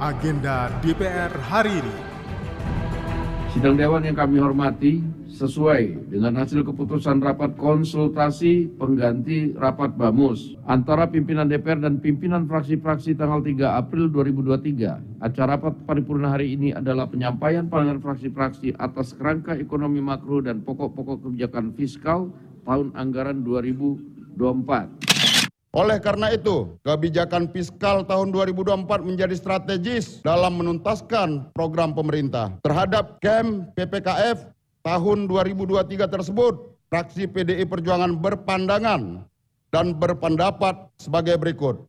agenda DPR hari ini. Sidang Dewan yang kami hormati, sesuai dengan hasil keputusan rapat konsultasi pengganti rapat BAMUS antara pimpinan DPR dan pimpinan fraksi-fraksi tanggal 3 April 2023. Acara rapat paripurna hari ini adalah penyampaian pandangan fraksi-fraksi atas kerangka ekonomi makro dan pokok-pokok kebijakan fiskal tahun anggaran 2024. Oleh karena itu, kebijakan fiskal tahun 2024 menjadi strategis dalam menuntaskan program pemerintah. Terhadap KEM PPKF tahun 2023 tersebut, fraksi PDI Perjuangan berpandangan dan berpendapat sebagai berikut.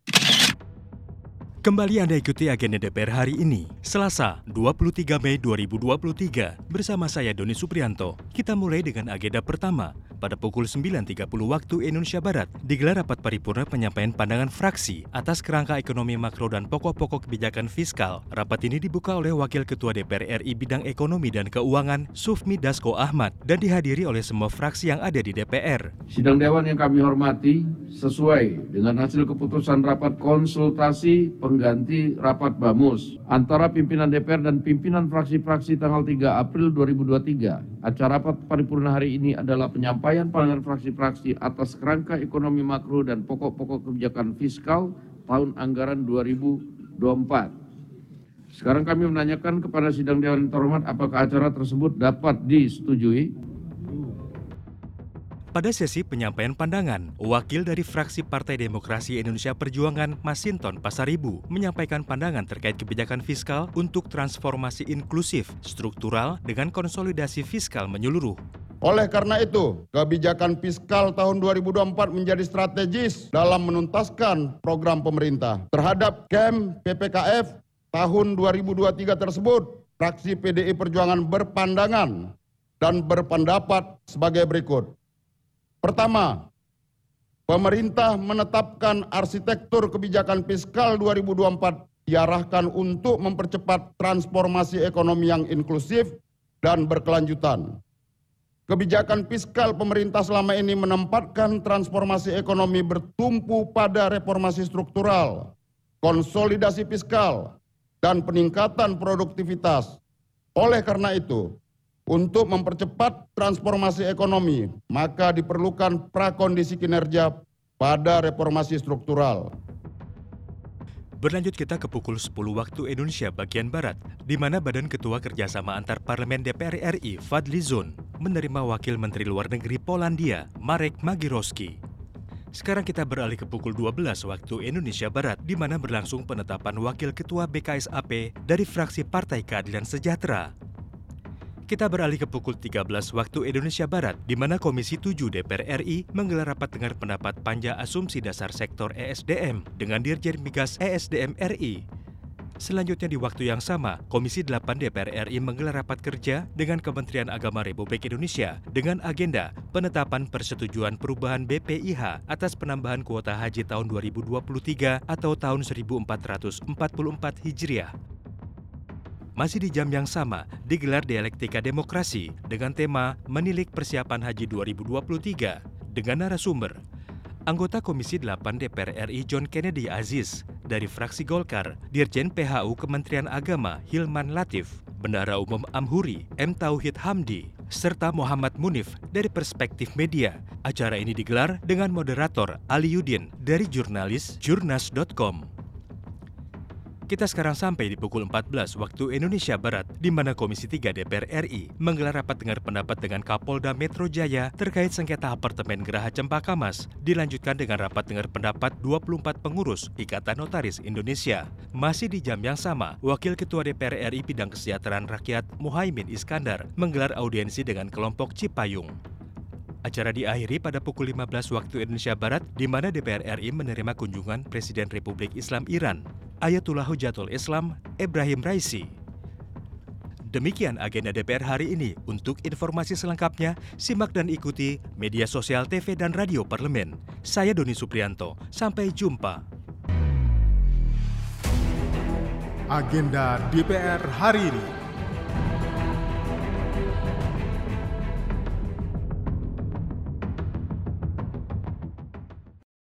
Kembali Anda ikuti agenda DPR hari ini, Selasa 23 Mei 2023 bersama saya Doni Suprianto. Kita mulai dengan agenda pertama. Pada pukul 9.30 waktu Indonesia Barat, digelar rapat paripurna penyampaian pandangan fraksi atas kerangka ekonomi makro dan pokok-pokok kebijakan fiskal. Rapat ini dibuka oleh Wakil Ketua DPR RI Bidang Ekonomi dan Keuangan, Sufmi Dasko Ahmad, dan dihadiri oleh semua fraksi yang ada di DPR. Sidang Dewan yang kami hormati, sesuai dengan hasil keputusan rapat konsultasi pengganti rapat BAMUS antara pimpinan DPR dan pimpinan fraksi-fraksi tanggal 3 April 2023. Acara rapat paripurna hari ini adalah penyampaian pandangan fraksi-fraksi atas kerangka ekonomi makro dan pokok-pokok kebijakan fiskal tahun anggaran 2024. Sekarang kami menanyakan kepada sidang Dewan Terhormat apakah acara tersebut dapat disetujui. Pada sesi penyampaian pandangan, wakil dari fraksi Partai Demokrasi Indonesia Perjuangan, Masinton Pasaribu, menyampaikan pandangan terkait kebijakan fiskal untuk transformasi inklusif, struktural, dengan konsolidasi fiskal menyeluruh. Oleh karena itu, kebijakan fiskal tahun 2024 menjadi strategis dalam menuntaskan program pemerintah. Terhadap KEM PPKF tahun 2023 tersebut, fraksi PDI Perjuangan berpandangan dan berpendapat sebagai berikut. Pertama, pemerintah menetapkan arsitektur kebijakan fiskal 2024 diarahkan untuk mempercepat transformasi ekonomi yang inklusif dan berkelanjutan. Kebijakan fiskal pemerintah selama ini menempatkan transformasi ekonomi bertumpu pada reformasi struktural, konsolidasi fiskal, dan peningkatan produktivitas. Oleh karena itu, untuk mempercepat transformasi ekonomi, maka diperlukan prakondisi kinerja pada reformasi struktural. Berlanjut kita ke pukul 10 waktu Indonesia bagian Barat, di mana Badan Ketua Kerjasama Antar Parlemen DPR RI Fadli Zon menerima Wakil Menteri Luar Negeri Polandia Marek Magirowski. Sekarang kita beralih ke pukul 12 waktu Indonesia Barat, di mana berlangsung penetapan Wakil Ketua BKSAP dari fraksi Partai Keadilan Sejahtera, kita beralih ke pukul 13 waktu Indonesia Barat, di mana Komisi 7 DPR RI menggelar rapat dengar pendapat panja asumsi dasar sektor ESDM dengan Dirjen Migas ESDM RI. Selanjutnya di waktu yang sama, Komisi 8 DPR RI menggelar rapat kerja dengan Kementerian Agama Republik Indonesia dengan agenda penetapan persetujuan perubahan BPIH atas penambahan kuota haji tahun 2023 atau tahun 1444 Hijriah. Masih di jam yang sama, digelar dialektika demokrasi dengan tema Menilik Persiapan Haji 2023 dengan narasumber anggota Komisi 8 DPR RI John Kennedy Aziz dari fraksi Golkar, Dirjen PHU Kementerian Agama Hilman Latif, Bendara Umum Amhuri M. Tauhid Hamdi, serta Muhammad Munif dari Perspektif Media. Acara ini digelar dengan moderator Ali Yudin dari jurnalis jurnas.com. Kita sekarang sampai di pukul 14 waktu Indonesia Barat, di mana Komisi 3 DPR RI menggelar rapat dengar pendapat dengan Kapolda Metro Jaya terkait sengketa apartemen Geraha Cempaka Mas, dilanjutkan dengan rapat dengar pendapat 24 pengurus Ikatan Notaris Indonesia. Masih di jam yang sama, Wakil Ketua DPR RI Bidang Kesejahteraan Rakyat Muhaimin Iskandar menggelar audiensi dengan kelompok Cipayung. Acara diakhiri pada pukul 15 waktu Indonesia Barat, di mana DPR RI menerima kunjungan Presiden Republik Islam Iran, Ayatullah Hujatul Islam Ibrahim Raisi. Demikian agenda DPR hari ini. Untuk informasi selengkapnya, simak dan ikuti media sosial TV dan radio parlemen. Saya Doni Suprianto. Sampai jumpa. Agenda DPR hari ini.